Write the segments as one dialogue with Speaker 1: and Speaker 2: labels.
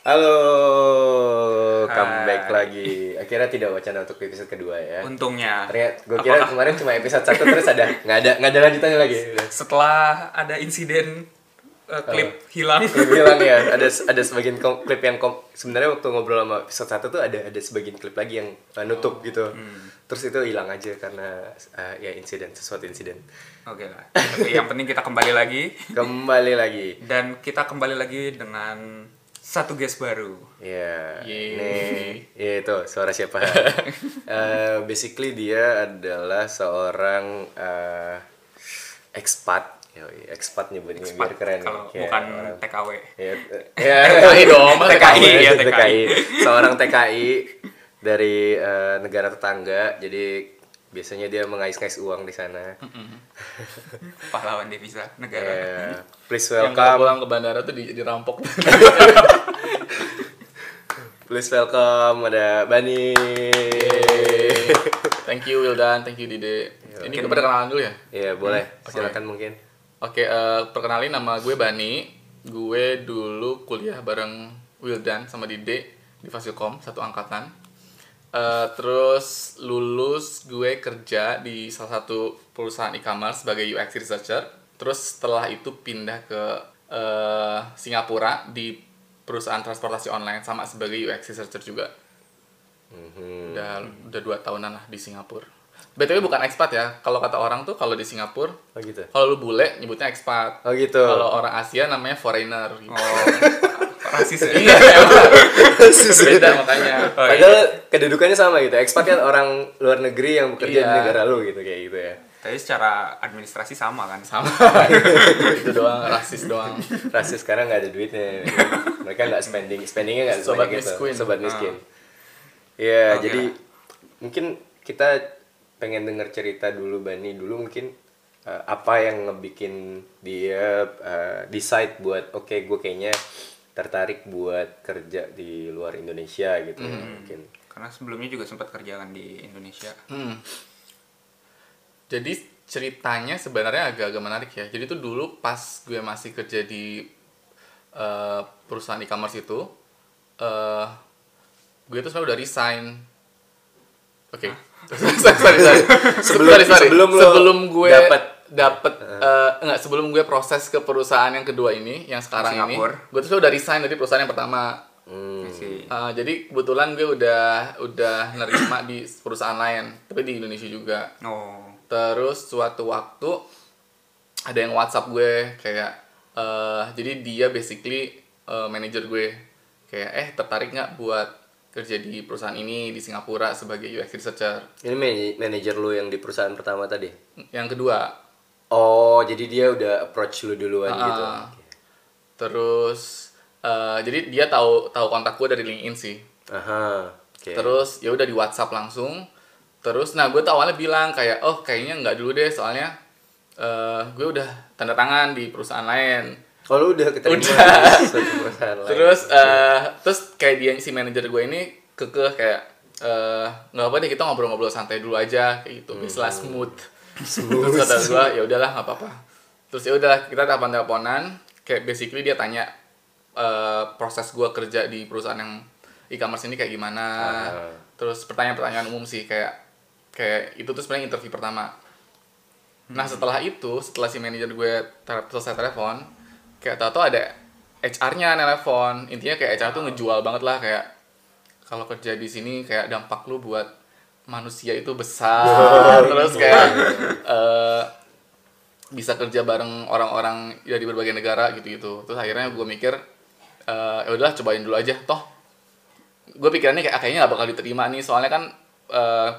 Speaker 1: Halo,
Speaker 2: Hai.
Speaker 1: comeback lagi. Akhirnya tidak wacana untuk episode kedua ya.
Speaker 2: Untungnya.
Speaker 1: Ternyata gue kira
Speaker 2: Apakah
Speaker 1: kemarin cuma episode satu terus ada nggak ada nggak ada lanjutannya lagi.
Speaker 2: Setelah ada insiden uh, klip hilang.
Speaker 1: Klip bilang ya ada ada sebagian kom- klip yang kom- sebenarnya waktu ngobrol sama episode satu tuh ada ada sebagian klip lagi yang uh, nutup gitu. Terus itu hilang aja karena uh, ya insiden sesuatu insiden.
Speaker 2: Oke lah. Tapi yang penting kita kembali lagi
Speaker 1: Kembali lagi.
Speaker 2: dan kita kembali lagi dengan satu guest baru.
Speaker 1: Ya,
Speaker 3: Yeay.
Speaker 1: nih, ya itu suara siapa? Eh, basically dia adalah seorang eh, expat, Yoi, expat nyebutnya biar keren
Speaker 2: Kalau
Speaker 1: kayak
Speaker 2: bukan
Speaker 1: orang-
Speaker 2: TKW.
Speaker 1: Ya, ya,
Speaker 3: TKI dong,
Speaker 2: TKI, ya,
Speaker 1: TKI.
Speaker 2: TKI.
Speaker 1: Seorang TKI dari eh, negara tetangga, jadi biasanya dia mengais-ngais uang di sana.
Speaker 2: Pahlawan devisa negara.
Speaker 1: Ya, please
Speaker 3: Yang
Speaker 1: welcome,
Speaker 3: pulang ke bandara tuh di, dirampok.
Speaker 1: please welcome ada Bani.
Speaker 3: thank you Wildan, thank you Dide. Ini kita perkenalan dulu ya.
Speaker 1: Ya boleh,
Speaker 3: Oke.
Speaker 1: silakan mungkin.
Speaker 3: Oke, eh, perkenalin nama gue Bani. Gue dulu kuliah bareng Wildan sama Dide di Fasilkom, satu angkatan. Eh, terus lulus gue kerja di salah satu perusahaan e-commerce sebagai UX researcher. Terus setelah itu pindah ke eh, Singapura di perusahaan transportasi online sama sebagai UX researcher juga.
Speaker 1: Mhm.
Speaker 3: Udah udah dua tahunan lah di Singapura. BTW bukan expat ya. Kalau kata orang tuh kalau di Singapura
Speaker 1: Oh gitu.
Speaker 3: kalau lu bule nyebutnya expat.
Speaker 1: Oh gitu.
Speaker 3: Kalau orang Asia namanya foreigner. gitu.
Speaker 2: Oh, rasis.
Speaker 3: iya, beda makanya.
Speaker 2: Oh, iya.
Speaker 1: Padahal kedudukannya sama gitu. Expat kan orang luar negeri yang bekerja di
Speaker 3: Iya.
Speaker 1: negara lu gitu kayak gitu ya.
Speaker 2: Tapi secara administrasi sama kan?
Speaker 3: Sama. itu doang rasis doang.
Speaker 1: Rasis sekarang nggak ada duitnya. Mereka nggak spending, spendingnya nggak
Speaker 3: Sobat
Speaker 1: sebanyak itu.
Speaker 3: miskin.
Speaker 1: Sobat
Speaker 2: Ah.
Speaker 1: miskin. Iya,
Speaker 2: Oke
Speaker 1: jadi mungkin kita pengen denger cerita dulu Bani dulu mungkin uh, apa yang ngebikin dia uh, decide buat oke gue kayaknya tertarik buat kerja di luar Indonesia gitu ya,
Speaker 3: Hmm.
Speaker 1: mungkin.
Speaker 2: Karena sebelumnya juga sempat kerja kan di Indonesia.
Speaker 3: Hmm. Jadi ceritanya sebenarnya agak-agak menarik ya. Jadi tuh dulu pas gue masih kerja di eh, perusahaan e-commerce itu, eh gue tuh sebenarnya udah resign. Oke. sorry, sorry, sorry.
Speaker 1: Sebelum-
Speaker 3: sorry, sorry.
Speaker 1: sebelum
Speaker 3: sebelum gue
Speaker 1: dapet-
Speaker 3: dapet eh, enggak sebelum gue proses ke perusahaan yang kedua ini, yang sekarang ini, gue tuh udah resign dari perusahaan yang pertama.
Speaker 1: Hmm.
Speaker 3: Uh, jadi kebetulan gue udah udah nerima di perusahaan lain, tapi di Indonesia juga.
Speaker 2: Oh.
Speaker 3: Terus suatu waktu ada yang WhatsApp gue kayak, eh jadi dia basically uh, manajer gue kayak eh tertarik nggak buat kerja di perusahaan ini di Singapura sebagai UX researcher.
Speaker 1: Ini man- manajer lu yang di perusahaan pertama tadi.
Speaker 3: Yang kedua,
Speaker 1: Oh, jadi dia udah approach lu duluan
Speaker 3: Ah,
Speaker 1: gitu.
Speaker 3: terus eh, jadi dia tahu tahu kontak gue dari LinkedIn sih.
Speaker 1: Aha. Oke.
Speaker 3: Terus ya udah di WhatsApp langsung. Terus nah gue tuh awalnya bilang kayak oh kayaknya nggak dulu deh soalnya eh gue udah tanda tangan di perusahaan lain.
Speaker 1: Oh, lu udah keterima
Speaker 3: Udah.
Speaker 1: perusahaan lain.
Speaker 3: Terus eh terus kayak dia si manajer gue ini kekeh kayak eh nggak apa deh kita ngobrol-ngobrol santai dulu aja kayak gitu. Istilah smooth. Terus kata gue ya udahlah nggak apa-apa. Terus ya udahlah kita telepon-teleponan kayak basically dia tanya eh proses gue kerja di perusahaan yang e-commerce ini kayak gimana.
Speaker 1: Ah.
Speaker 3: Terus pertanyaan-pertanyaan umum sih kayak kayak itu tuh sebenarnya interview pertama. Nah setelah itu, setelah si manajer gue tele- selesai telepon, kayak tau-tau ada HR-nya nelpon. Intinya kayak HR tuh ngejual banget lah kayak kalau kerja di sini kayak dampak lu buat manusia itu besar. Terus kayak eh, bisa kerja bareng orang-orang dari berbagai negara gitu-gitu. Terus akhirnya gue mikir eh ya udahlah cobain dulu aja toh gue pikirannya kayak ah, kayaknya gak bakal diterima nih soalnya kan eh,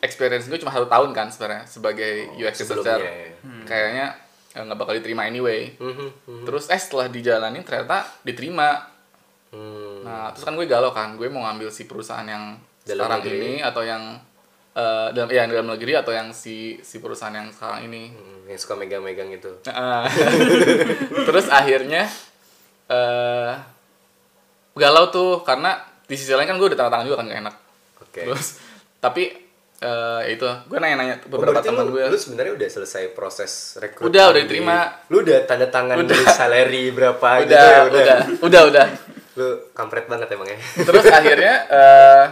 Speaker 3: experience gue cuma satu tahun kan sebenarnya sebagai UX researcher
Speaker 1: sebelumnya ya.
Speaker 3: kayaknya eh, nggak bakal diterima anyway
Speaker 1: mhm.
Speaker 3: terus eh setelah dijalanin ternyata diterima
Speaker 1: Hmm.
Speaker 3: nah terus kan gue galau kan gue mau ngambil si perusahaan yang
Speaker 1: Dalam
Speaker 3: sekarang
Speaker 1: negeri.
Speaker 3: ini atau yang eh, dalam ya yang dalam negeri atau yang si si perusahaan yang sekarang ini
Speaker 1: Hmm, yang suka megang-megang itu.
Speaker 3: Terus akhirnya eh galau tuh karena di sisi lain kan gue udah tanda tangan juga kan gak enak
Speaker 1: Oke.
Speaker 3: terus tapi eh itu gue nanya-nanya
Speaker 1: Oh,
Speaker 3: beberapa
Speaker 1: berarti
Speaker 3: teman gue
Speaker 1: lu sebenarnya udah selesai proses rekrutmen.
Speaker 3: Udah, udah
Speaker 1: di-
Speaker 3: diterima.
Speaker 1: Lu udah tanda tangan
Speaker 3: Udah.
Speaker 1: di salary berapa gitu
Speaker 3: udah,
Speaker 1: ya?
Speaker 3: udah udah udah
Speaker 1: Lu kampret banget emang ya.
Speaker 3: terus akhirnya eh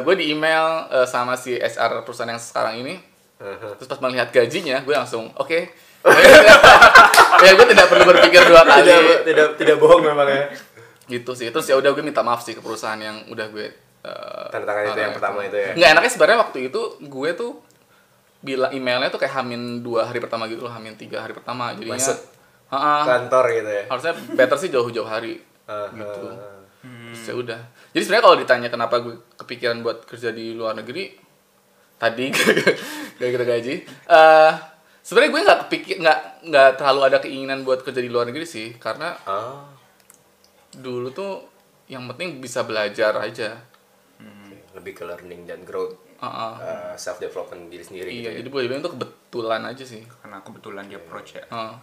Speaker 3: gue di email eh, sama si HR perusahaan yang sekarang ini
Speaker 1: Uh-huh.
Speaker 3: terus pas melihat gajinya gue langsung oke ya gue tidak perlu berpikir dua kali
Speaker 1: tidak, tidak tidak bohong memang ya.
Speaker 3: gitu sih terus ya udah gue minta maaf sih ke perusahaan yang udah gue eh,
Speaker 1: Tanda tangan itu yang pertama itu ya.
Speaker 3: nggak enaknya sebenarnya waktu itu gue tuh bilang emailnya tuh kayak hamin dua hari pertama gitu loh hamin tiga hari pertama jadinya
Speaker 1: Masuk.
Speaker 3: Ha-ha.
Speaker 1: Kantor gitu ya.
Speaker 3: harusnya better sih jauh-jauh hari gitu terus ya udah jadi sebenarnya kalau ditanya kenapa gue kepikiran buat kerja di luar negeri tadi gara-gara gaji eh sebenarnya gue nggak kepikir nggak nggak terlalu ada keinginan buat kerja di luar negeri sih karena
Speaker 1: Ah,
Speaker 3: dulu tuh yang penting bisa belajar aja.
Speaker 1: Lebih ke learning dan growth,
Speaker 3: Heeh.
Speaker 1: self development diri sendiri gitu
Speaker 3: iya
Speaker 1: ya.
Speaker 3: jadi boleh bilang itu kebetulan aja sih
Speaker 2: Karena kebetulan dia approach ya.
Speaker 3: Heeh.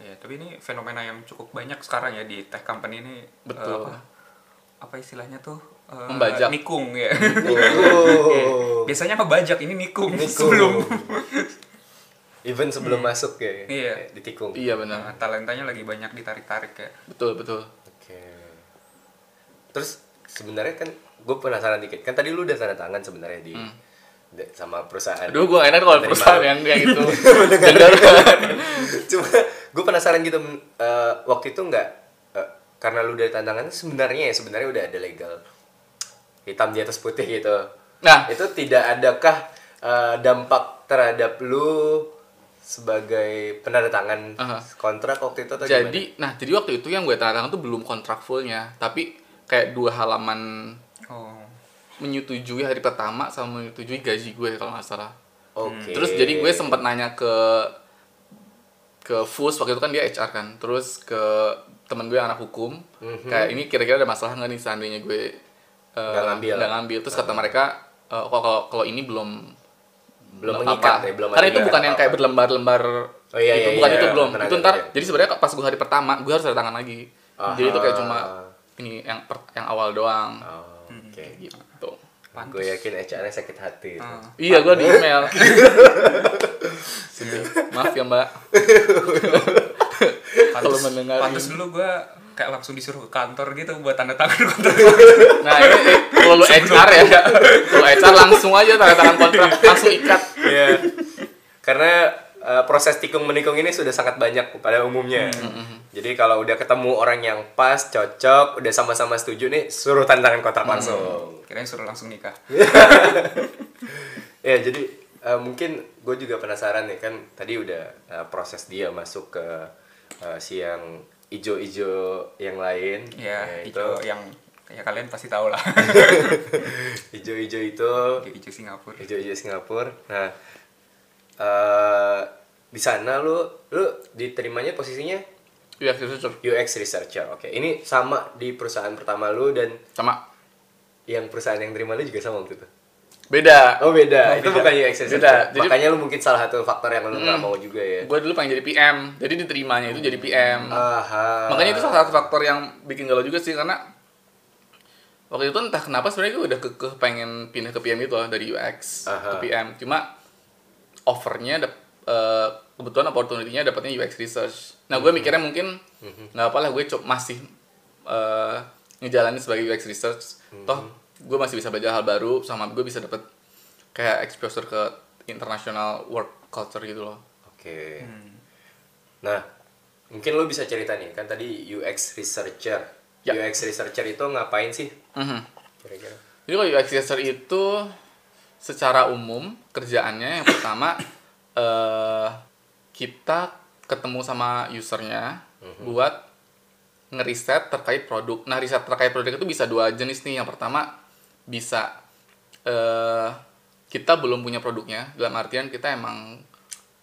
Speaker 2: Iya, tapi ini fenomena yang cukup banyak sekarang ya di tech company ini.
Speaker 3: Betul.
Speaker 2: eh, apa, apa istilahnya tuh? Eh,
Speaker 3: Membajak.
Speaker 2: Nikung ya.
Speaker 1: Oh.
Speaker 2: Biasanya ngebajak ini nikung,
Speaker 1: Nikung.
Speaker 2: sebelum
Speaker 1: Even sebelum masuk ya.
Speaker 2: Iya.
Speaker 1: ditikung.
Speaker 3: iya benar
Speaker 2: Nah, talentanya lagi banyak ditarik-tarik ya.
Speaker 3: betul betul
Speaker 1: Oke. Terus sebenarnya kan gue penasaran dikit. Kan tadi lu udah tanda tangan sebenarnya di de- sama perusahaan.
Speaker 3: aduh gue enak kalau perusahaan yang kayak gitu.
Speaker 1: Cuma gue penasaran gitu eh, waktu itu nggak eh, karena lu udah tanda tangan sebenarnya ya sebenarnya udah ada legal hitam di atas putih gitu.
Speaker 3: nah
Speaker 1: Itu tidak adakah eh, dampak terhadap lu sebagai penanda tangan
Speaker 3: Aha.
Speaker 1: kontrak waktu itu atau
Speaker 3: jadi nah jadi waktu itu yang gue tanda tangan tuh belum kontrak fullnya tapi kayak dua halaman
Speaker 2: Oh.
Speaker 3: menyetujui hari pertama sama menyetujui gaji gue kalau nggak salah?
Speaker 1: Oke.
Speaker 3: terus jadi gue sempat nanya ke ke FUS waktu itu kan dia HR kan terus ke temen gue yang anak hukum
Speaker 1: Mhm.
Speaker 3: kayak ini kira-kira ada masalah nggak nih seandainya gue eh,
Speaker 1: Nggak ngambil.
Speaker 3: nggak ngambil terus kata mereka eh, kok kalau kalau ini belum
Speaker 1: Belum mengikat ya, belum
Speaker 3: karena itu bukan yang kayak berlembar-lembar
Speaker 1: Oh, iya,
Speaker 3: itu
Speaker 1: iya,
Speaker 3: bukan
Speaker 1: iya,
Speaker 3: itu
Speaker 1: iya,
Speaker 3: belum
Speaker 1: tenaga
Speaker 3: itu ntar
Speaker 1: kerja.
Speaker 3: jadi sebenarnya pas gue hari pertama gue harus ada tangan lagi jadi itu kayak
Speaker 1: Aha.
Speaker 3: cuma ini yang per- yang awal doang
Speaker 1: Oh, Oke.
Speaker 3: gitu
Speaker 2: Pantes.
Speaker 1: Gue yakin HR-nya sakit hati. itu.
Speaker 2: Ah.
Speaker 3: iya gue di email Sedih. maaf ya mbak kalau mendengar
Speaker 2: Pantes
Speaker 3: ini.
Speaker 2: dulu gue kayak langsung disuruh ke kantor gitu buat tanda tangan kontrak.
Speaker 3: Nah ini eh, kalau lu HR ya, kalau HR langsung aja tanda tangan kontrak langsung ikat.
Speaker 1: Iya. Karena uh, proses tikung menikung ini sudah sangat banyak pada umumnya. Jadi kalau udah ketemu orang yang pas, cocok, udah sama-sama setuju nih, suruh tanda tangan kontrak langsung.
Speaker 2: Kirain suruh langsung nikah.
Speaker 1: Ya jadi uh, mungkin gue juga penasaran nih kan tadi udah uh, proses dia masuk ke uh, si yang ijo-ijo yang lain.
Speaker 2: Ya,
Speaker 1: Ya,
Speaker 2: hijau yang ya kalian pasti tahu lah.
Speaker 1: ijo-ijo itu
Speaker 2: hijau Singapura.
Speaker 1: hijau-hijau Singapura. Nah, eh di sana lu lu diterimanya posisinya
Speaker 3: Iya, researcher.
Speaker 1: UX researcher. Oke, ini sama di perusahaan pertama lu dan
Speaker 3: Sama.
Speaker 1: yang perusahaan yang terima lu juga sama waktu itu.
Speaker 3: Beda.
Speaker 1: Oh beda,
Speaker 2: Oh,
Speaker 1: itu
Speaker 2: beda.
Speaker 1: bukan UX researcher.
Speaker 3: Beda. Jadi-
Speaker 1: Makanya lu mungkin salah satu faktor yang lu nggak mau juga ya.
Speaker 3: Gue dulu pengen jadi PM, jadi diterimanya itu jadi PM.
Speaker 1: Aha.
Speaker 3: Makanya itu salah satu faktor yang bikin galau juga sih karena waktu itu entah kenapa sebenarnya gue udah kekeh pengen pindah ke PM gitu loh dari UX
Speaker 1: Aha.
Speaker 3: ke PM. Cuma offernya eh, kebetulan opportunity-nya dapatnya UX research. Nah gue mikirnya mungkin nggak apa lah gue coba masih eh, ngejalanin sebagai UX research. Toh gue masih bisa belajar hal baru sama gue bisa dapet kayak exposure ke international work culture gitu loh.
Speaker 1: Oke. Nah, mungkin lu bisa cerita nih, kan tadi UX researcher.
Speaker 3: Ya.
Speaker 1: UX researcher itu ngapain sih?
Speaker 3: Mhm.
Speaker 1: Kira-kira.
Speaker 3: Jadi kalau UX researcher itu secara umum kerjaannya yang pertama eh kita ketemu sama usernya buat ngeriset terkait produk. Nah riset terkait produk itu bisa dua jenis nih. Yang pertama bisa eh kita belum punya produknya dalam artian kita emang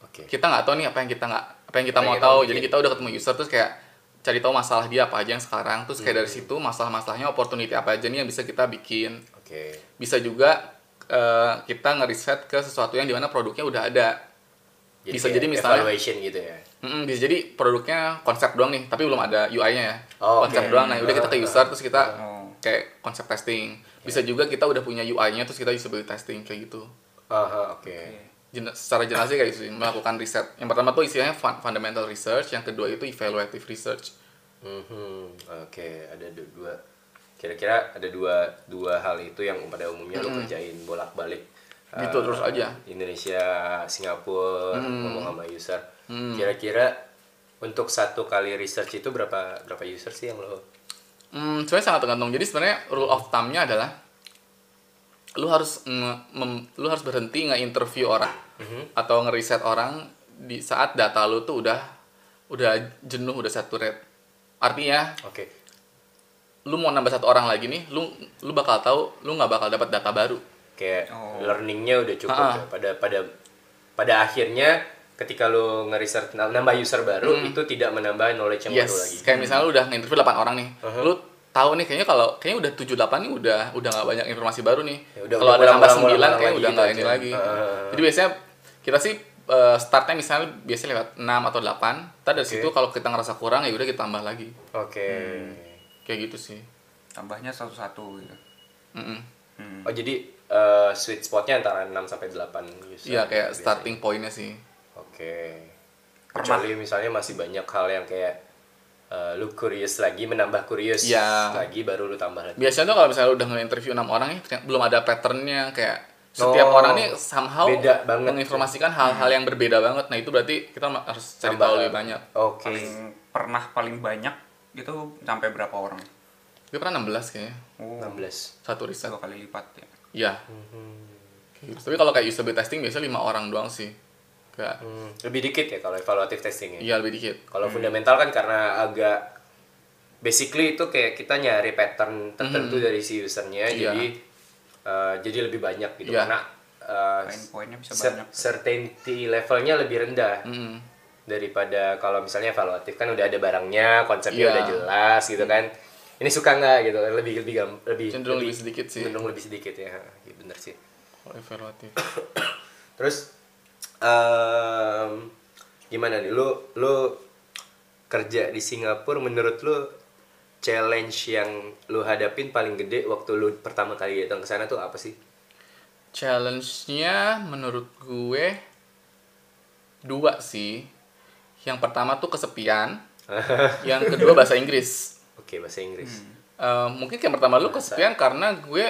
Speaker 1: Oke.
Speaker 3: kita nggak tahu nih apa yang kita nggak apa yang kita
Speaker 1: Apa
Speaker 3: mau
Speaker 1: yang kita
Speaker 3: tahu
Speaker 1: mau
Speaker 3: jadi kita udah ketemu user terus kayak cari tahu masalah dia apa aja yang sekarang terus kayak
Speaker 1: Hmm.
Speaker 3: dari situ masalah-masalahnya opportunity apa aja nih yang bisa kita bikin
Speaker 1: Oke.
Speaker 3: bisa juga eh, kita ngeriset ke sesuatu yang di mana produknya udah ada Bisa
Speaker 1: kayak
Speaker 3: jadi misalnya-
Speaker 1: evaluation gitu ya.
Speaker 3: Mm-mm, bisa jadi produknya konsep doang nih tapi belum ada UI-nya ya
Speaker 1: Oh,
Speaker 3: konsep
Speaker 1: oke.
Speaker 3: doang nah udah kita ke user terus kita
Speaker 2: Oh.
Speaker 3: kayak konsep testing bisa juga kita udah punya UI-nya terus kita usability testing kayak gitu
Speaker 1: Aha, oke.
Speaker 3: Jen- secara jelas sih kayak gitu sih melakukan riset yang pertama tuh istilahnya fun- fundamental research yang kedua itu evaluative research
Speaker 1: Mhm, Oke, ada du- dua. Kira-kira ada dua dua hal itu yang pada umumnya lo kerjain bolak-balik.
Speaker 3: Gitu,
Speaker 1: eh,
Speaker 3: terus aja.
Speaker 1: Indonesia, Singapura, ngomong sama user. Kira-kira untuk satu kali research itu berapa berapa user sih yang lo?
Speaker 3: Hmm, sebenarnya sangat tergantung. Jadi sebenarnya rule of thumb-nya adalah lu harus mem- lu harus berhenti nge-interview orang atau ngeriset orang di saat data lu tuh udah udah jenuh, udah saturate. Artinya
Speaker 1: Oke.
Speaker 3: lu mau nambah satu orang lagi nih, lu lu bakal tahu lu nggak bakal dapat data baru.
Speaker 1: Kayak
Speaker 2: Oh.
Speaker 1: learningnya udah cukup
Speaker 3: Ah.
Speaker 1: ya. Pada pada pada akhirnya ketika lo nge-research nambah user baru itu tidak menambah knowledge yang baru lagi.
Speaker 3: Yes, kayak misalnya lu udah nge-interview 8 orang nih.
Speaker 1: Uh-huh.
Speaker 3: Lu tahu nih kayaknya kalau kayaknya udah 7 8 nih udah udah nggak banyak informasi baru nih.
Speaker 1: Ya udah-
Speaker 3: kalau
Speaker 1: udah
Speaker 3: ada
Speaker 1: ulang-
Speaker 3: 9
Speaker 1: ulang
Speaker 3: kayaknya
Speaker 1: lagi
Speaker 3: udah nggak
Speaker 1: gitu
Speaker 3: ini
Speaker 1: aja.
Speaker 3: lagi.
Speaker 1: Uh.
Speaker 3: Jadi biasanya kita sih eh, startnya misalnya biasanya lewat 6 atau 8. Ntar dari
Speaker 1: Oke.
Speaker 3: situ kalau kita ngerasa kurang ya udah kita tambah lagi.
Speaker 1: Oke.
Speaker 3: Kayak gitu sih.
Speaker 2: Tambahnya satu-satu gitu.
Speaker 3: Mm-mm.
Speaker 2: Hmm.
Speaker 1: Oh jadi eh, sweet spotnya antara 6 sampai 8 user.
Speaker 3: Iya kayak
Speaker 1: biasanya.
Speaker 3: starting pointnya sih.
Speaker 1: Oke.
Speaker 2: Pernah.
Speaker 1: Kecuali misalnya masih banyak hal yang kayak eh, lu curious lagi menambah curious
Speaker 3: Iya.
Speaker 1: lagi baru lu tambah lagi.
Speaker 3: Biasanya tuh kalau misalnya lu udah nge-interview 6 orang nih ternyata belum ada patternnya kayak setiap
Speaker 1: Oh,
Speaker 3: orang nih somehow
Speaker 1: beda banget.
Speaker 3: menginformasikan hal-hal yang berbeda banget. Nah, itu berarti kita harus cari tahu lebih banyak.
Speaker 1: Oke.
Speaker 2: Paling pernah paling banyak itu sampai berapa orang?
Speaker 3: Gue pernah 16 kayaknya.
Speaker 2: Oh,
Speaker 1: 16.
Speaker 3: Satu riset.
Speaker 2: dua kali lipat ya.
Speaker 3: Iya.
Speaker 1: Hmm.
Speaker 3: Gitu. Tapi kalau kayak user testing biasanya lima orang doang sih. Kayak
Speaker 1: Hmm, Lebih dikit ya kalau evaluative testing ya.
Speaker 3: iya lebih dikit.
Speaker 1: Kalau fundamental kan karena agak basically itu kayak kita nyari pattern tertentu dari si usernya
Speaker 3: Hmm. Iya.
Speaker 1: jadi eh, jadi lebih banyak gitu
Speaker 3: Iya.
Speaker 1: karena eh,
Speaker 2: Poin-poinnya bisa
Speaker 1: cer-
Speaker 2: banyak.
Speaker 1: certainty levelnya lebih rendah
Speaker 3: Mm.
Speaker 1: daripada kalau misalnya evaluatif kan udah ada barangnya konsepnya
Speaker 3: Iya.
Speaker 1: udah jelas gitu kan ini suka nggak gitu lebih lebih lebih
Speaker 3: Cenderung lebih sedikit sih.
Speaker 1: cenderung lebih sedikit ya Iya, bener sih
Speaker 3: Kalau evaluatif.
Speaker 1: terus em, gimana nih lu lu kerja di Singapura menurut lu challenge yang lu hadapin paling gede waktu lu pertama kali datang ke sana tuh apa sih
Speaker 3: Challenge-nya menurut gue dua sih. Yang pertama tuh kesepian. yang kedua bahasa Inggris.
Speaker 1: Oke bahasa Inggris
Speaker 3: Eh, mungkin yang pertama lu kesepian karena gue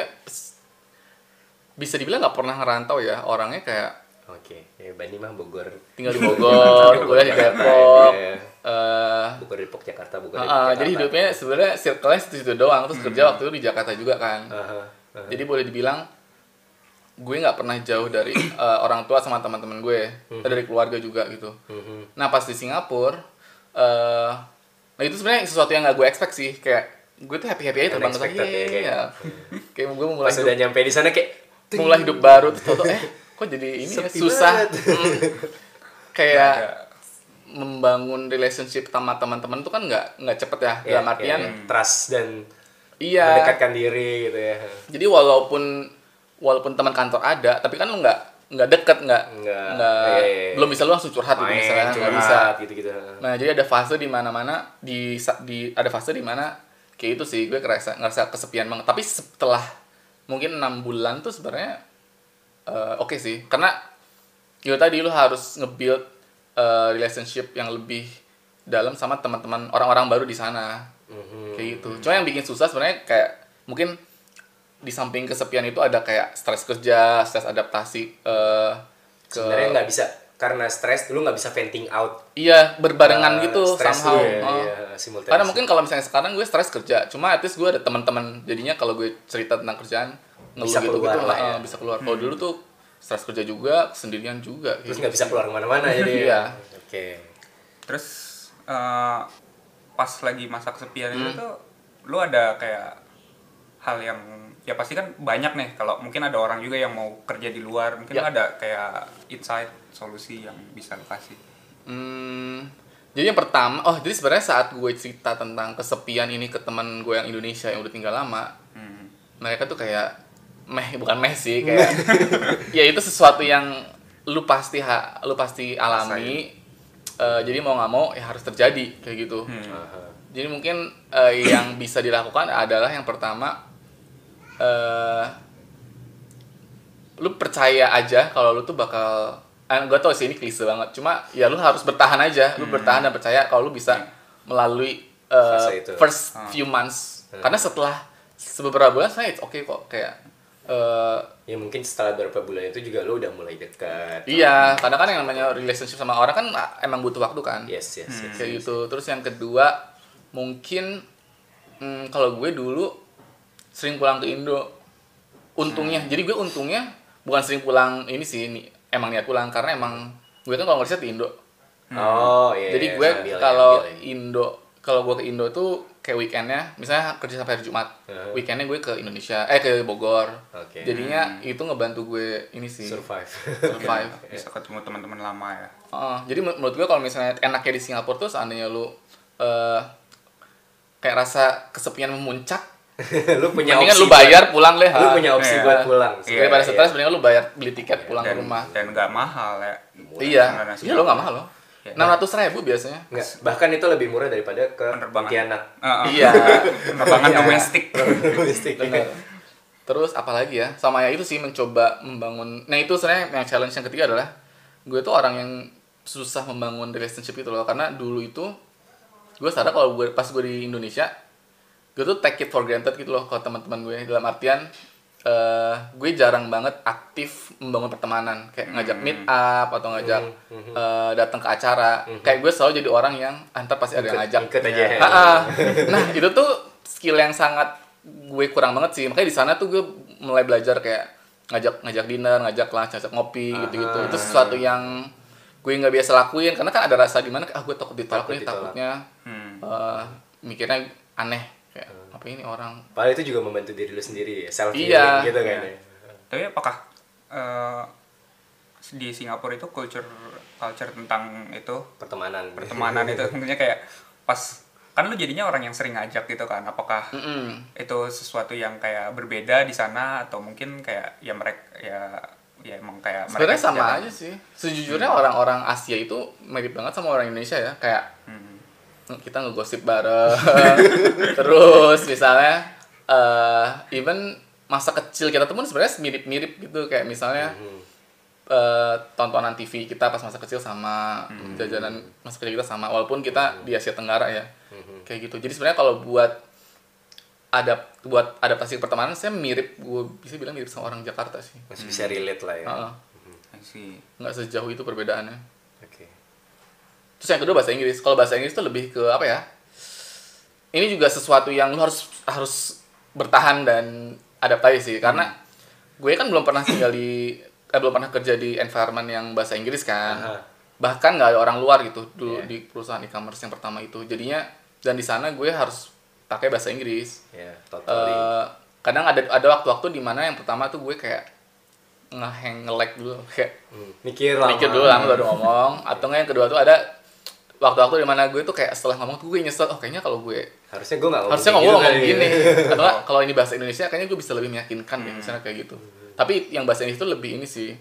Speaker 3: bisa dibilang nggak pernah ngerantau ya orangnya kayak
Speaker 1: oke ya Bani mah Bogor
Speaker 3: tinggal di Bogor, gue di Depok.
Speaker 1: Iya.
Speaker 3: eh,
Speaker 1: Bogor Depok Jakarta Bogor
Speaker 3: ah,
Speaker 1: Jakarta
Speaker 3: jadi hidupnya sebenarnya circle-nya situ-situ doang terus kerja waktu itu di Jakarta juga kan.
Speaker 1: Aha, aha.
Speaker 3: Jadi boleh dibilang gue nggak pernah jauh dari eh, orang tua sama teman-teman gue, eh, dari keluarga juga gitu.
Speaker 1: Mhm.
Speaker 3: Nah pas di Singapura, eh nah itu sebenarnya sesuatu yang nggak gue expect sih, kayak gue tuh happy happy aja terbang ke sana,
Speaker 1: ya, kayak.
Speaker 3: Iya. kayak gue mau mulai
Speaker 1: pas udah
Speaker 3: hidup,
Speaker 1: nyampe di sana kayak
Speaker 3: mulai hidup baru terus tau eh kok jadi ini ya, susah. Hmm. kayak
Speaker 2: ada.
Speaker 3: membangun relationship sama teman-teman tuh kan nggak nggak cepet ya,
Speaker 1: ya,
Speaker 3: dalam artian
Speaker 1: kayak trust dan
Speaker 3: iya.
Speaker 1: mendekatkan diri gitu ya
Speaker 3: Jadi walaupun walaupun teman kantor ada, tapi kan lu nggak nggak deket nggak
Speaker 1: Nggak, iya.
Speaker 3: belum bisa lu langsung curhat gitu
Speaker 1: main
Speaker 3: misalnya nggak
Speaker 1: curhat,
Speaker 3: bisa.
Speaker 1: gitu-gitu
Speaker 3: Nah jadi ada fase di mana-mana di sa- di ada fase di mana kayak itu sih gue ngerasa ngerasa kesepian banget. Tapi setelah mungkin enam bulan tuh sebenarnya eh, oke sih karena itu tadi lu harus nge-build eh, relationship yang lebih dalam sama teman-teman orang-orang baru di sana
Speaker 1: Mhm.
Speaker 3: kayak gitu. Cuma yang bikin susah sebenarnya kayak mungkin di samping kesepian itu ada kayak stres kerja, stres adaptasi eh, ke
Speaker 1: sebenarnya nggak bisa karena stres lu nggak bisa venting out
Speaker 3: iya berbarengan
Speaker 1: eh,
Speaker 3: gitu somehow.
Speaker 1: ya,
Speaker 3: Oh.
Speaker 1: iya.
Speaker 3: Karena mungkin kalau misalnya sekarang gue stres kerja, cuma at least gue ada teman-teman. Jadinya kalau gue cerita tentang kerjaan ngeluh
Speaker 1: Bisa
Speaker 3: gitu
Speaker 1: keluar
Speaker 3: gitu
Speaker 1: lah ya.
Speaker 3: bisa keluar. Kalau dulu tuh stres kerja juga, sendirian juga.
Speaker 1: terus nggak
Speaker 3: gitu
Speaker 1: bisa
Speaker 3: sih.
Speaker 1: keluar ke mana-mana jadi
Speaker 3: Iya.
Speaker 1: oke
Speaker 2: Terus eh, pas lagi masa kesepian
Speaker 3: Hmm.
Speaker 2: itu tuh lu ada kayak hal yang ya pasti kan banyak nih kalau mungkin ada orang juga yang mau kerja di luar mungkin
Speaker 3: Ya.
Speaker 2: ada kayak insight solusi yang bisa lu kasih
Speaker 3: Hmm, jadi yang pertama, oh jadi sebenarnya saat gue cerita tentang kesepian ini ke teman gue yang Indonesia yang udah tinggal lama,
Speaker 2: Hmm.
Speaker 3: mereka tuh kayak meh bukan meh sih kayak ya itu sesuatu yang lu pasti ha, lu pasti alami Eh, jadi mau nggak mau ya harus terjadi kayak gitu
Speaker 2: Hmm.
Speaker 3: Jadi mungkin eh, yang bisa dilakukan adalah yang pertama eh lu percaya aja kalau lu tuh bakal eh, gue tau sih ini klise banget. Cuma ya lu harus bertahan aja. Lu bertahan dan percaya kalau lu bisa melalui uh, first few months. Karena setelah beberapa bulan saya it's okay kok. Kayak uh,
Speaker 1: ya mungkin setelah beberapa bulan itu juga lo udah mulai dekat.
Speaker 3: Iya karena kan yang namanya relationship sama orang kan ah, emang butuh waktu kan.
Speaker 1: Yes yes, yes.
Speaker 3: kayak gitu. Terus yang kedua mungkin hmm, kalau gue dulu sering pulang ke Indo. Untungnya jadi gue untungnya bukan sering pulang ini sih ini emang niat pulang karena emang gue kan kalau ngerjain di Indo.
Speaker 1: Oh iya
Speaker 3: jadi
Speaker 1: iya,
Speaker 3: gue
Speaker 1: ya,
Speaker 3: kalau
Speaker 1: ya.
Speaker 3: Indo kalau gue ke Indo tuh kayak weekendnya misalnya kerja sampai hari Jumat
Speaker 1: Heeh.
Speaker 3: weekendnya gue ke Indonesia eh ke Bogor.
Speaker 1: Oke.
Speaker 3: jadinya itu ngebantu gue ini sih.
Speaker 1: Survive.
Speaker 3: Survive.
Speaker 2: Bisa ketemu teman-teman lama ya.
Speaker 3: Heeh, jadi men- menurut gue kalau misalnya enaknya di Singapura tuh seandainya lu eh kayak rasa kesepian memuncak,
Speaker 1: lu punya
Speaker 3: mendingan
Speaker 1: opsi
Speaker 3: lu bayar
Speaker 1: buat-
Speaker 3: pulang deh.
Speaker 1: lu
Speaker 3: ha.
Speaker 1: punya opsi
Speaker 2: Iya.
Speaker 1: buat pulang
Speaker 2: Iya,
Speaker 3: Daripada
Speaker 1: iya.
Speaker 3: stres, mendingan lu bayar beli tiket pulang
Speaker 2: dan,
Speaker 3: ke rumah.
Speaker 2: dan nggak mahal ya
Speaker 3: Iya,
Speaker 2: Sebenarnya
Speaker 3: iya lo nggak mahal loh.
Speaker 2: Iya.
Speaker 3: Enam ratus ribu biasanya.
Speaker 1: Nggak, bahkan itu lebih murah daripada ke
Speaker 2: Penerbangan.
Speaker 1: Pontianak
Speaker 2: Heeh.
Speaker 3: Iya,
Speaker 2: penerbangan domestik
Speaker 1: domestik
Speaker 3: bener. Terus apalagi ya, sama ya itu sih mencoba membangun. Nah itu sebenarnya yang challenge yang ketiga adalah gue tuh orang yang susah membangun relationship itu loh, karena dulu itu gue sadar kalau gue pas gue di Indonesia, gue tuh take it for granted gitu loh kalau teman-teman gue. Dalam artian eh gue jarang banget aktif membangun pertemanan. Kayak ngajak meet up atau ngajak eh, datang ke acara. Kayak gue selalu jadi orang yang antar pasti ada yang ngajak.
Speaker 1: ikut aja
Speaker 3: Ah, ah. nah itu tuh skill yang sangat gue kurang banget sih. Makanya di sana tuh gue mulai belajar kayak ngajak ngajak dinner ngajak lunch ngajak ngopi gitu gitu itu sesuatu yang gue nggak biasa lakuin. Karena kan ada rasa di mana ah gue takut ditolak
Speaker 1: Takut
Speaker 3: nih
Speaker 1: ditolak.
Speaker 3: takutnya.
Speaker 2: Hmm.
Speaker 3: eh, mikirnya aneh apa ini orang?
Speaker 1: Padahal itu juga membantu diri lu sendiri ya self healing
Speaker 3: Iya.
Speaker 1: gitu kan
Speaker 2: Iya.
Speaker 1: ya.
Speaker 2: Tapi apakah eh, di Singapura itu culture culture tentang itu?
Speaker 1: Pertemanan.
Speaker 2: Pertemanan itu. Maksudnya kayak pas kan lu jadinya orang yang sering ngajak gitu kan. Apakah
Speaker 3: Mm-mm.
Speaker 2: itu sesuatu yang kayak berbeda di sana atau mungkin kayak ya mereka ya ya emang kayak
Speaker 3: sebenarnya
Speaker 2: mereka
Speaker 3: sama aja sih. Sejujurnya orang-orang Asia itu mirip banget sama orang Indonesia ya. Kayak
Speaker 2: Hmm.
Speaker 3: Kita ngegosip bareng. Terus misalnya eh even masa kecil kita tuh pun sebenarnya mirip-mirip gitu. Kayak misalnya
Speaker 1: Hmm.
Speaker 3: eh, tontonan TV kita pas masa kecil sama jajanan masa kecil kita sama. Walaupun kita di Asia Tenggara ya.
Speaker 1: Mhm.
Speaker 3: kayak gitu. Jadi sebenarnya kalau buat adap buat adaptasi pertemanan saya mirip. Gue bisa bilang mirip sama orang Jakarta sih.
Speaker 1: Masih bisa relate lah ya.
Speaker 2: See.
Speaker 3: nggak sejauh itu perbedaannya.
Speaker 1: Oke
Speaker 3: Terus yang kedua bahasa Inggris. Kalau bahasa Inggris itu lebih ke apa ya? Ini juga sesuatu yang lu harus harus bertahan dan adaptasi sih. Karena gue kan belum pernah tinggal di eh, belum pernah kerja di environment yang bahasa Inggris kan.
Speaker 1: Aha.
Speaker 3: Bahkan nggak ada orang luar gitu dulu
Speaker 1: Iya.
Speaker 3: di perusahaan e-commerce yang pertama itu. Jadinya dan di sana gue harus pakai bahasa Inggris.
Speaker 1: ya totally
Speaker 3: Eh, kadang ada ada waktu-waktu di mana yang pertama tuh gue kayak ngehang nge-lag dulu kayak
Speaker 1: Hmm. mikir lama
Speaker 3: mikir dulu lama baru ngomong atau nggak yang kedua tuh ada waktu-waktu di mana gue tuh kayak setelah ngomong tuh gue nyesel oh kayaknya kalau gue
Speaker 1: harusnya gue nggak ngomong
Speaker 3: harusnya ngomong
Speaker 1: gitu
Speaker 3: ngomong
Speaker 1: ya.
Speaker 3: gini atau kalau ini bahasa Indonesia kayaknya gue bisa lebih meyakinkan deh misalnya kayak gitu tapi yang bahasa Inggris itu lebih ini sih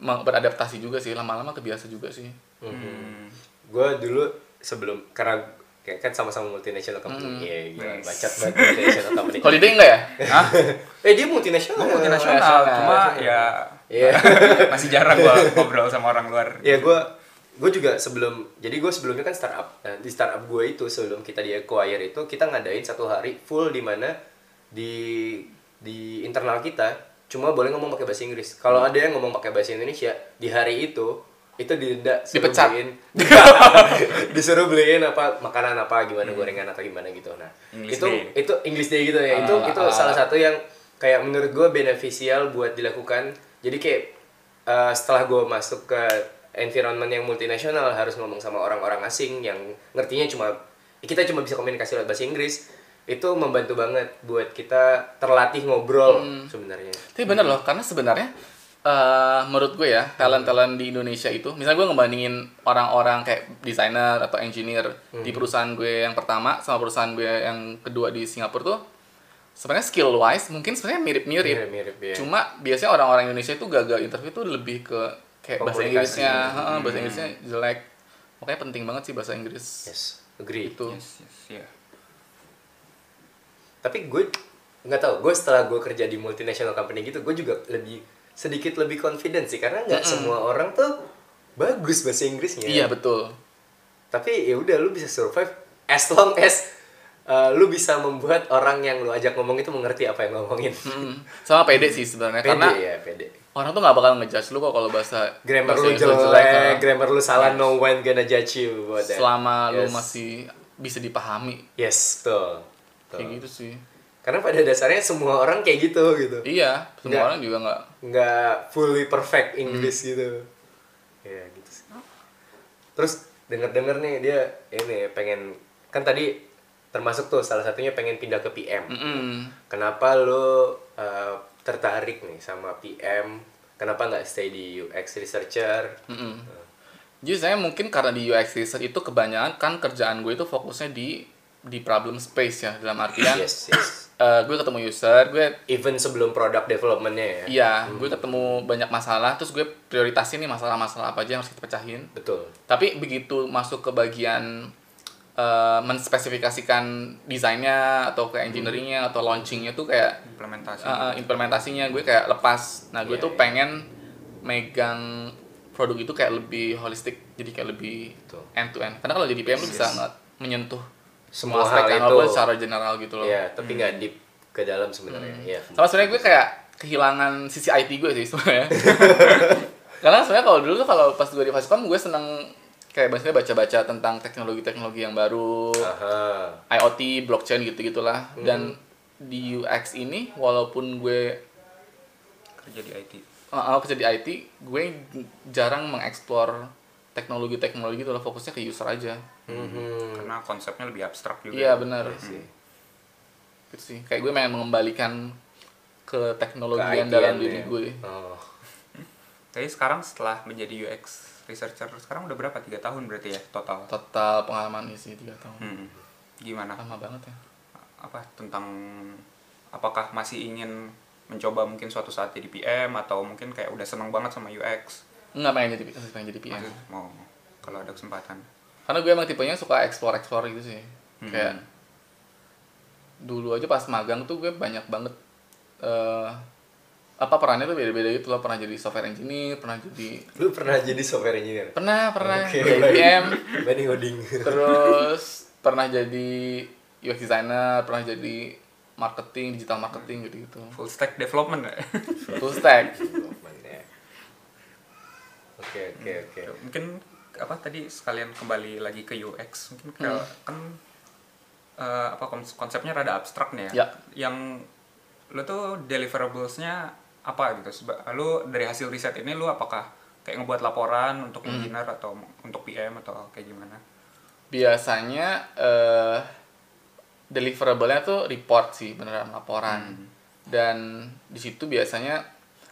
Speaker 3: beradaptasi juga sih lama-lama kebiasa juga sih
Speaker 2: Hmm.
Speaker 1: gue dulu sebelum karena kayak kan sama-sama multinational company
Speaker 3: Hmm.
Speaker 1: Iya, gila
Speaker 2: Nice.
Speaker 1: bacot banget multinational company
Speaker 3: holiday enggak ya
Speaker 2: Hah?
Speaker 1: eh dia multinational
Speaker 2: Gue multinasional,
Speaker 3: Multinasional.
Speaker 2: cuma ya
Speaker 1: Iya.
Speaker 2: masih jarang gua ngobrol sama orang luar.
Speaker 1: ya gue gue juga sebelum jadi gue sebelumnya kan startup. Nah, di startup gue itu sebelum kita di acquire itu kita ngadain satu hari full di mana di di internal kita cuma boleh ngomong pakai bahasa Inggris. Kalau ada yang ngomong pakai bahasa Indonesia di hari itu itu didenda suruh
Speaker 3: Dipecat.
Speaker 1: beliin. Disuruh beliin apa makanan apa gimana gorengan atau gimana gitu. Nah
Speaker 2: English
Speaker 1: itu
Speaker 2: Day.
Speaker 1: itu English Day gitu ya. Itu
Speaker 3: Ah,
Speaker 1: itu
Speaker 3: ah.
Speaker 1: salah satu yang kayak menurut gue beneficial buat dilakukan. Jadi kayak eh, setelah gue masuk ke environment yang multinasional harus ngomong sama orang-orang asing yang ngertinya cuma kita cuma bisa komunikasi lewat bahasa Inggris itu membantu banget buat kita terlatih ngobrol
Speaker 3: Hmm.
Speaker 1: sebenarnya
Speaker 3: Tapi bener loh, karena sebenarnya eh menurut gue ya, talent-talent di Indonesia itu, misalnya gue ngebandingin orang-orang kayak desainer atau engineer di perusahaan gue yang pertama sama perusahaan gue yang kedua di Singapura tuh, sebenarnya skill wise mungkin sebenarnya mirip-mirip.
Speaker 1: Mirip-mirip, ya.
Speaker 3: Cuma biasanya orang-orang Indonesia itu gagal interview tuh lebih ke kayak bahasa. Inggrisnya, heeh, bahasa Inggrisnya jelek. Makanya penting banget sih bahasa Inggris.
Speaker 1: yes agree
Speaker 3: Itu.
Speaker 2: Yes, yes, iya.
Speaker 1: tapi gue nggak tahu gue setelah gue kerja di multinational company gitu gue juga lebih sedikit lebih confident sih karena nggak semua orang tuh bagus bahasa Inggrisnya
Speaker 3: Iya betul.
Speaker 1: tapi ya udah lu bisa survive as long as uh, lu bisa membuat orang yang lu ajak ngomong itu mengerti apa yang lu ngomongin
Speaker 3: Mm, sama pede sih sebenarnya
Speaker 1: pede
Speaker 3: karena
Speaker 1: ya pede
Speaker 3: orang tuh nggak bakal ngejudge lu kok kalau bahasa
Speaker 1: grammar
Speaker 3: bahasa
Speaker 1: lu
Speaker 3: Inggris
Speaker 1: jelek,
Speaker 3: karena
Speaker 1: grammar lu salah no one gonna judge you about that.
Speaker 3: selama lu
Speaker 1: Yes.
Speaker 3: masih bisa dipahami
Speaker 1: yes betul, Betul.
Speaker 3: kayak gitu sih
Speaker 1: karena pada dasarnya semua orang kayak gitu gitu
Speaker 3: iya semua
Speaker 1: Nggak.
Speaker 3: orang juga nggak
Speaker 1: nggak fully perfect English gitu ya gitu sih terus denger denger nih dia ini pengen kan tadi termasuk tuh salah satunya pengen pindah ke PM
Speaker 3: Mm-mm.
Speaker 1: kenapa lo uh, tertarik nih sama PM kenapa nggak stay di UX researcher?
Speaker 3: Mm-mm. Jadi saya mungkin karena di UX research itu kebanyakan kan kerjaan gue itu fokusnya di di problem space ya dalam artian
Speaker 1: yes yes.
Speaker 3: eh, gue ketemu user, gue
Speaker 1: even sebelum product developmentnya ya?
Speaker 3: Iya gue ketemu banyak masalah, terus gue prioritasin nih masalah-masalah apa aja yang harus kita pecahin.
Speaker 1: betul.
Speaker 3: Tapi begitu masuk ke bagian eh, menspesifikasikan desainnya atau ke engineeringnya atau launchingnya tuh kayak
Speaker 2: implementasi
Speaker 3: uh, uh, implementasinya gue kayak lepas. Nah, gue
Speaker 1: Iya,
Speaker 3: tuh
Speaker 1: iya.
Speaker 3: pengen megang produk itu kayak lebih holistik, jadi kayak lebih
Speaker 1: Betul.
Speaker 3: end to end. Karena kalau jadi PM lu
Speaker 1: Yes,
Speaker 3: bisa
Speaker 1: yes.
Speaker 3: menyentuh
Speaker 1: Semua
Speaker 3: aspek
Speaker 1: hal
Speaker 3: kan,
Speaker 1: itu.
Speaker 3: secara general gitu loh.
Speaker 1: ya tapi nggak deep ke dalam sebenarnya ya
Speaker 3: Sama sebenarnya gue kayak kehilangan sisi IT gue sih sebenarnya. Karena sebenarnya kalau dulu tuh kalau pas gue di Fascom gue seneng kayak biasanya baca-baca tentang teknologi-teknologi yang baru,
Speaker 1: Aha.
Speaker 3: IoT, blockchain gitu-gitulah.
Speaker 1: Hmm.
Speaker 3: Dan di UX ini walaupun gue
Speaker 2: kerja di IT
Speaker 3: uh, kerja di IT, gue jarang mengeksplor teknologi-teknologi gitu loh, fokusnya ke user aja.
Speaker 1: Mhm.
Speaker 2: karena konsepnya lebih abstrak juga
Speaker 3: Iya benar.
Speaker 1: Iya sih.
Speaker 3: Gitu sih. Kayak gue pengen mengembalikan ke teknologi
Speaker 1: Ke
Speaker 3: yang dalam diri
Speaker 1: ya.
Speaker 3: gue.
Speaker 1: Oh.
Speaker 2: Jadi sekarang setelah menjadi UX researcher sekarang udah berapa tiga tahun berarti ya total
Speaker 3: Total pengalaman sih tiga tahun.
Speaker 2: Hmm. gimana
Speaker 3: Lama banget ya.
Speaker 2: apa tentang apakah masih ingin mencoba mungkin suatu saat jadi PM atau mungkin kayak udah seneng banget sama UX
Speaker 3: Enggak pengen jadi masih pengen jadi PM.
Speaker 2: Masih mau kalau ada kesempatan
Speaker 3: Karena gue emang tipenya suka explore-explore gitu sih.
Speaker 2: Hmm.
Speaker 3: Kayak dulu aja pas magang tuh gue banyak banget eh apa perannya tuh beda-beda gitu loh. Pernah jadi software engineer, pernah jadi
Speaker 1: Lu pernah jadi software engineer?
Speaker 3: pernah pernah
Speaker 1: Oke,
Speaker 3: jadi. PM,
Speaker 1: Banding Oding.
Speaker 3: terus pernah jadi UX designer, pernah jadi marketing, digital marketing gitu-gitu.
Speaker 2: full stack development ya?
Speaker 3: Full stack.
Speaker 1: Oke oke oke.
Speaker 2: mungkin apa tadi sekalian kembali lagi ke UX mungkin ke,
Speaker 3: Hmm.
Speaker 2: kan eh, apa kons- konsepnya rada abstrak nih ya.
Speaker 3: Ya.
Speaker 2: Yang lu tuh deliverablesnya apa gitu? Lu dari hasil riset ini lu apakah kayak ngebuat laporan untuk
Speaker 3: Hmm.
Speaker 2: engineer atau untuk PM atau kayak gimana?
Speaker 3: biasanya eh deliverable-nya tuh report sih beneran laporan
Speaker 2: Hmm.
Speaker 3: dan di situ biasanya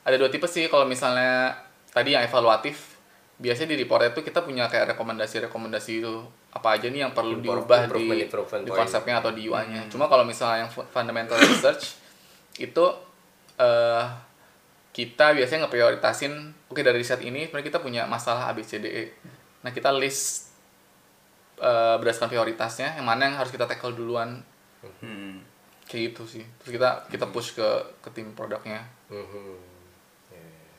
Speaker 3: ada dua tipe sih kalau misalnya tadi yang evaluatif biasanya di reportnya tuh kita punya kayak rekomendasi-rekomendasi itu apa aja nih yang perlu
Speaker 1: Impro-
Speaker 3: diubah
Speaker 1: improvement-
Speaker 3: di,
Speaker 1: improvement
Speaker 3: di
Speaker 1: point.
Speaker 3: konsepnya atau di UI-nya cuma kalau misalnya yang fu- fundamental research itu eh kita biasanya ngeprioritasin oke dari riset ini sebenarnya kita punya masalah ABCDE nah kita list eh, berdasarkan prioritasnya yang mana yang harus kita tackle duluan
Speaker 2: Hmm.
Speaker 3: kayak gitu sih terus kita kita push ke ke tim produknya
Speaker 1: Mhm. Ya, ya.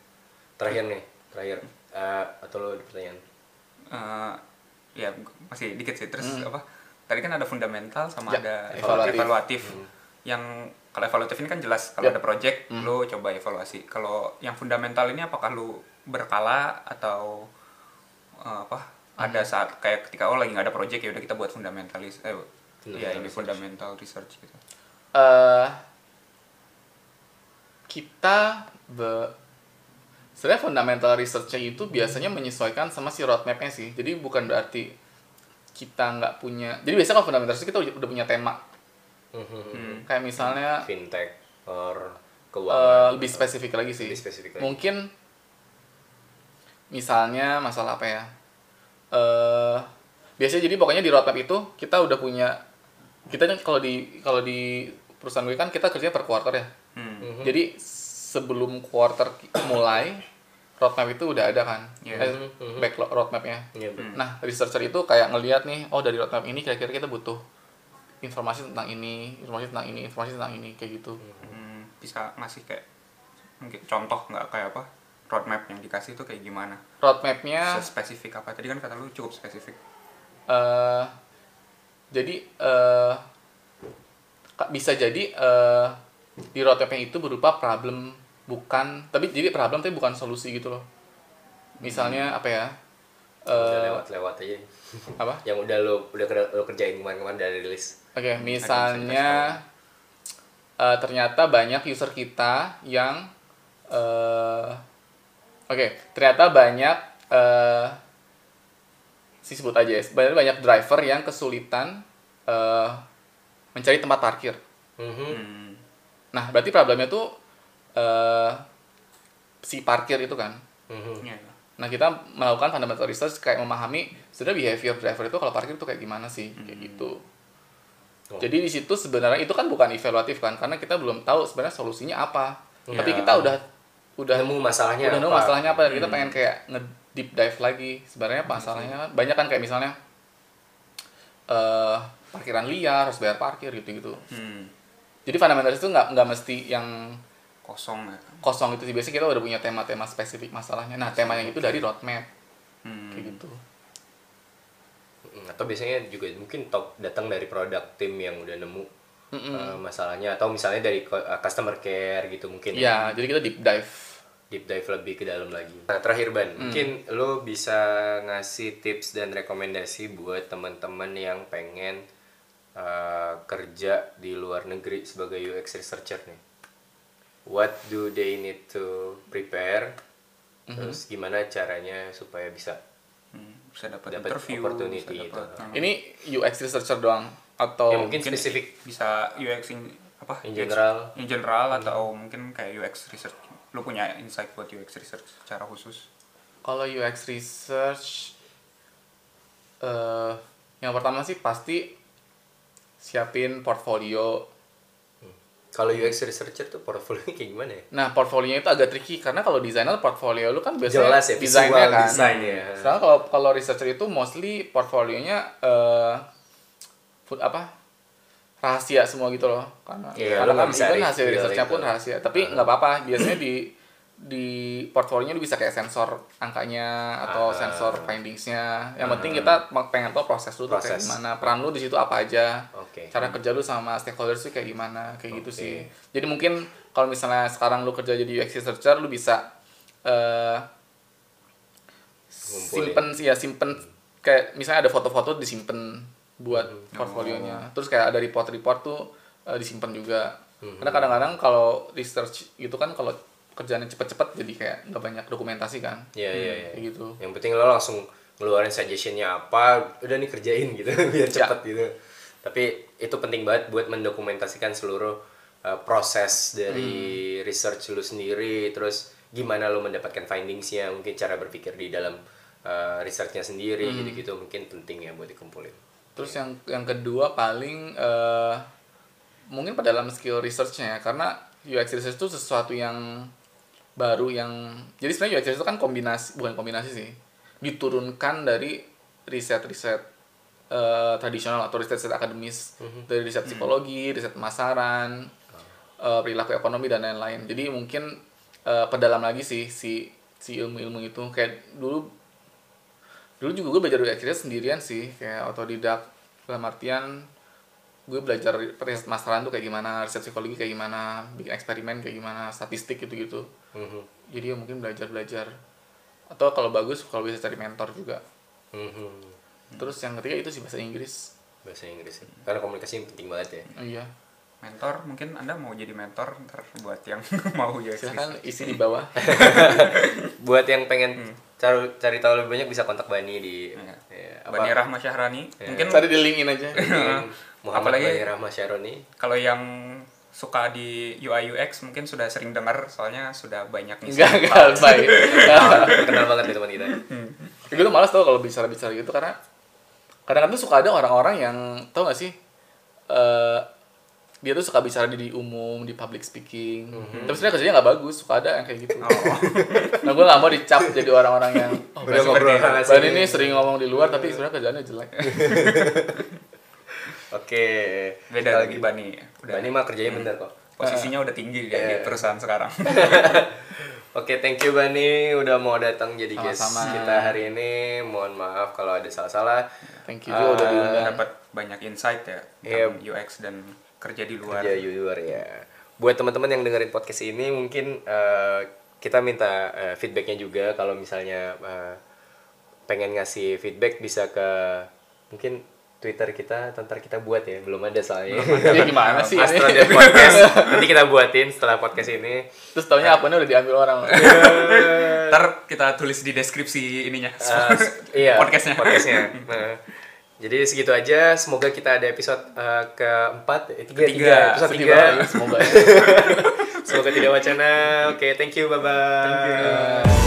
Speaker 1: Terakhir nih, terakhir. Eh, atau lo ada pertanyaan?
Speaker 2: Eh, ya masih dikit sih terus apa? Tadi kan ada fundamental sama
Speaker 3: Ya,
Speaker 2: ada
Speaker 3: evaluatif.
Speaker 2: evaluatif. Yang kalau evaluatif ini kan jelas kalau
Speaker 3: Ya.
Speaker 2: ada project lu coba evaluasi. Kalau yang fundamental ini apakah lu berkala atau eh, apa? Ada saat kayak ketika oh lagi nggak ada project ya udah kita buat fundamentalis eh ya
Speaker 1: Fundamental
Speaker 2: ini
Speaker 1: research.
Speaker 2: fundamental research gitu.
Speaker 3: eh kita be sebenarnya fundamental research-nya itu biasanya menyesuaikan sama si roadmap-nya sih jadi bukan berarti kita nggak punya jadi biasanya kalau fundamental research kita udah punya tema.
Speaker 2: Hmm.
Speaker 3: kayak misalnya
Speaker 1: Fintech or
Speaker 3: eh,
Speaker 1: keuangan.
Speaker 3: lebih spesifik lagi sih
Speaker 1: Lebih spesifik lagi.
Speaker 3: mungkin misalnya masalah apa ya eh biasanya jadi pokoknya di roadmap itu kita udah punya kita kan kalau di kalau di perusahaan gue kan kita kerja per quarter ya
Speaker 2: Hmm.
Speaker 1: Mhm.
Speaker 3: jadi sebelum quarter mulai roadmap itu udah ada kan
Speaker 2: Iya.
Speaker 3: eh,
Speaker 1: Mhm.
Speaker 3: backlog roadmapnya
Speaker 1: Iya, betul.
Speaker 3: nah researcher itu kayak ngelihat nih oh dari roadmap ini kira-kira kita butuh informasi tentang ini informasi tentang ini informasi tentang ini kayak gitu
Speaker 2: Hmm, bisa ngasih kayak mungkin contoh nggak kayak apa roadmap yang dikasih itu kayak gimana?
Speaker 3: roadmapnya
Speaker 2: Spesifik apa? Tadi kan kata lu cukup spesifik.
Speaker 3: eh jadi ka- bisa jadi eh di roadmapnya itu berupa problem bukan tapi jadi problem tapi bukan solusi gitu loh misalnya apa ya
Speaker 1: udah
Speaker 3: eh
Speaker 1: lewat-lewat aja
Speaker 3: apa
Speaker 1: yang udah lo udah lo kerjain kemarin-kemarin dari rilis
Speaker 3: Oke, misalnya eh, ternyata banyak user kita yang eh oke, ternyata banyak eh si sebut aja ya, banyak banyak driver yang kesulitan eh mencari tempat parkir.
Speaker 1: Mhm.
Speaker 2: Hmm.
Speaker 3: Nah, berarti problemnya tuh eh si parkir itu kan.
Speaker 1: Mhm.
Speaker 2: Iya, iya.
Speaker 3: Nah, kita melakukan fundamental research kayak memahami sebenarnya behavior driver itu kalau parkir itu kayak gimana sih, kayak gitu.
Speaker 1: Oh.
Speaker 3: Jadi di situ sebenarnya itu kan bukan evaluatif kan, karena kita belum tahu sebenarnya solusinya apa.
Speaker 1: Ya.
Speaker 3: Tapi kita udah udah
Speaker 1: nemu masalahnya
Speaker 3: udah nemu masalahnya apa dan kita pengen kayak nge deep dive lagi. Sebenarnya masalahnya banyak kan kayak misalnya eh parkiran liar harus bayar parkir gitu-gitu.
Speaker 2: Hmm.
Speaker 3: Jadi fundamentalis itu nggak nggak mesti yang
Speaker 2: Kosong ya.
Speaker 3: kosong itu sih biasanya kita udah punya tema-tema spesifik masalahnya. Nah, temanya itu dari roadmap
Speaker 2: Hmm.
Speaker 3: kayak gitu.
Speaker 1: Mm, atau biasanya juga mungkin top datang dari produk tim yang udah nemu
Speaker 3: Mm-mm.
Speaker 1: uh, masalahnya atau misalnya dari uh, customer care gitu mungkin
Speaker 3: Iya, jadi kita deep dive.
Speaker 1: deep dive lebih ke dalam lagi. Nah terakhir ban, mungkin lo bisa ngasih tips dan rekomendasi buat teman-teman yang pengen uh, kerja di luar negeri sebagai UX researcher nih. What do they need to prepare? Terus gimana caranya supaya bisa
Speaker 2: Hmm. Bisa dapat interview,
Speaker 1: opportunity
Speaker 2: bisa
Speaker 1: itu.
Speaker 2: dapat, nah,
Speaker 3: Ini UX researcher doang atau
Speaker 1: ya mungkin spesifik
Speaker 2: bisa UX in, apa?
Speaker 1: in general.
Speaker 2: in general atau mungkin kayak UX research. Lu punya insight buat UX research secara khusus?
Speaker 3: Kalau UX research, eh yang pertama sih pasti siapin portfolio.
Speaker 1: Kalau UX researcher tuh portfolionya kayak gimana ya?
Speaker 3: Nah, portfolionya itu agak tricky karena kalau desainer portfolio lu kan biasanya
Speaker 1: Jelas ya,
Speaker 3: desainnya kan.
Speaker 1: desainnya.
Speaker 3: Sedangkan kalau kalau researcher itu mostly portfolionya eh food apa? rahasia semua gitu loh karena
Speaker 1: Iya,
Speaker 3: karena
Speaker 1: lu
Speaker 3: kan even hasil researchnya pun rahasia tapi nggak apa-apa biasanya di di portfolionya lu bisa kayak sensor angkanya atau
Speaker 1: Ah.
Speaker 3: sensor findingsnya yang penting kita pengen tahu proses lu tuh kayak
Speaker 1: Proses.
Speaker 3: gimana peran lu di situ apa aja
Speaker 1: Oke.
Speaker 3: cara kerja lu sama stakeholders tuh kayak gimana kayak gitu
Speaker 1: Oke.
Speaker 3: sih jadi mungkin kalau misalnya sekarang lu kerja jadi UX researcher lu bisa
Speaker 1: Ngumpulin.
Speaker 3: simpen sih ya simpen kayak misalnya ada foto-foto disimpan buat
Speaker 1: Hmm.
Speaker 3: portfolionya
Speaker 1: Oh.
Speaker 3: terus kayak ada report-report tuh eh, disimpan juga
Speaker 1: Hmm.
Speaker 3: karena kadang-kadang kalau research gitu kan kalau kerjanya cepet-cepet jadi kayak nggak banyak dokumentasi kan
Speaker 1: Iya iya iya.
Speaker 3: kayak gitu
Speaker 1: Yang penting lo langsung ngeluarin suggestionnya apa, udah nih kerjain gitu biar
Speaker 3: Ya.
Speaker 1: cepet gitu. Tapi itu penting banget buat mendokumentasikan seluruh uh, proses dari
Speaker 3: Hmm.
Speaker 1: research lu sendiri, terus gimana lo mendapatkan findingsnya, mungkin cara berpikir di dalam uh, researchnya sendiri
Speaker 3: Hmm.
Speaker 1: gitu-gitu mungkin penting ya buat dikumpulin.
Speaker 3: Terus yang yang kedua paling eh, mungkin pada dalam skill researchnya ya karena UX research itu sesuatu yang baru yang jadi sebenarnya UX itu kan kombinasi bukan kombinasi sih diturunkan dari riset-riset eh, tradisional atau riset-riset akademis. Dari riset psikologi, riset pemasaran, eh, perilaku ekonomi dan lain-lain. Jadi mungkin eh, pedalam lagi sih si si ilmu-ilmu itu. Kayak dulu dulu juga gue belajar UX research sendirian sih. Kayak otodidak dalam artian gue belajar riset masalah tuh kayak gimana riset psikologi kayak gimana bikin eksperimen kayak gimana statistik gitu gitu
Speaker 1: Mhm.
Speaker 3: jadi ya mungkin belajar belajar atau kalau bagus kalau bisa cari mentor juga
Speaker 1: Mhm.
Speaker 3: terus yang ketiga itu sih bahasa Inggris
Speaker 1: Bahasa Inggris. ya. Karena komunikasi penting banget ya.
Speaker 3: oh, iya
Speaker 2: Mentor, mungkin Anda mau jadi mentor ntar buat yang mau
Speaker 3: silahkan
Speaker 2: research.
Speaker 3: isi di bawah
Speaker 1: buat yang pengen cari cari tahu lebih banyak bisa kontak Bani di
Speaker 2: Iya.
Speaker 1: ya,
Speaker 2: Bani Rahma Syahrani.
Speaker 1: Iya.
Speaker 2: Mungkin
Speaker 3: cari di linkin aja
Speaker 1: Muhammad
Speaker 2: Apalagi-
Speaker 1: Rahma Syaroni.
Speaker 2: kalau yang suka di UI UX mungkin sudah sering dengar soalnya sudah banyak ngisi.
Speaker 3: enggak enggak baik
Speaker 1: Kenal banget nih teman kita.
Speaker 3: gue tuh malas tau kalau bicara bicara gitu karena kadang-kadang tuh suka ada orang-orang yang tau gak sih eh dia tuh suka bicara di, di umum di public speaking. Tapi sebenarnya kerjanya nggak bagus suka ada yang kayak gitu.
Speaker 2: Oh.
Speaker 3: nah gue nggak mau dicap jadi orang-orang yang oh,
Speaker 1: Udah ngobrol.
Speaker 3: ini. sering ngomong di luar tapi sebenarnya kerjaannya jelek
Speaker 1: Oke.
Speaker 2: Beda lagi. Bani. Udah
Speaker 1: Bani mah kerjanya bener kok.
Speaker 2: posisinya udah tinggi ya di perusahaan sekarang.
Speaker 1: Oke, thank you Bani udah mau datang jadi guest
Speaker 3: Sama-sama.
Speaker 1: kita hari ini. Mohon maaf kalau ada salah-salah.
Speaker 3: Thank you juga udah
Speaker 1: Eh,
Speaker 3: diundang.
Speaker 2: dapat banyak insight ya
Speaker 1: Iya.
Speaker 2: tentang UX dan kerja di luar.
Speaker 1: Kerja di luar ya. Buat teman-teman yang dengerin podcast ini mungkin eh, kita minta eh, feedbacknya juga kalau misalnya eh, pengen ngasih feedback bisa ke mungkin Twitter kita, ntar kita buat ya, belum ada soalnya.
Speaker 3: Ya gimana sih
Speaker 1: Astro
Speaker 3: ini?
Speaker 1: Podcast. Nanti kita buatin setelah podcast ini.
Speaker 3: Terus taunya akunnya udah diambil orang.
Speaker 2: Ntar kita tulis di deskripsi ininya.
Speaker 1: Eh, iya,
Speaker 2: Podcastnya.
Speaker 1: podcastnya. Nah, jadi segitu aja. Semoga kita ada episode eh, keempat, eh, tiga,
Speaker 2: Ketiga.
Speaker 1: tiga, episode
Speaker 3: Sedih
Speaker 1: tiga.
Speaker 3: banget, Semoga ya.
Speaker 1: Semoga tidak wacana. Oke, thank you, bye bye.
Speaker 3: Thank you.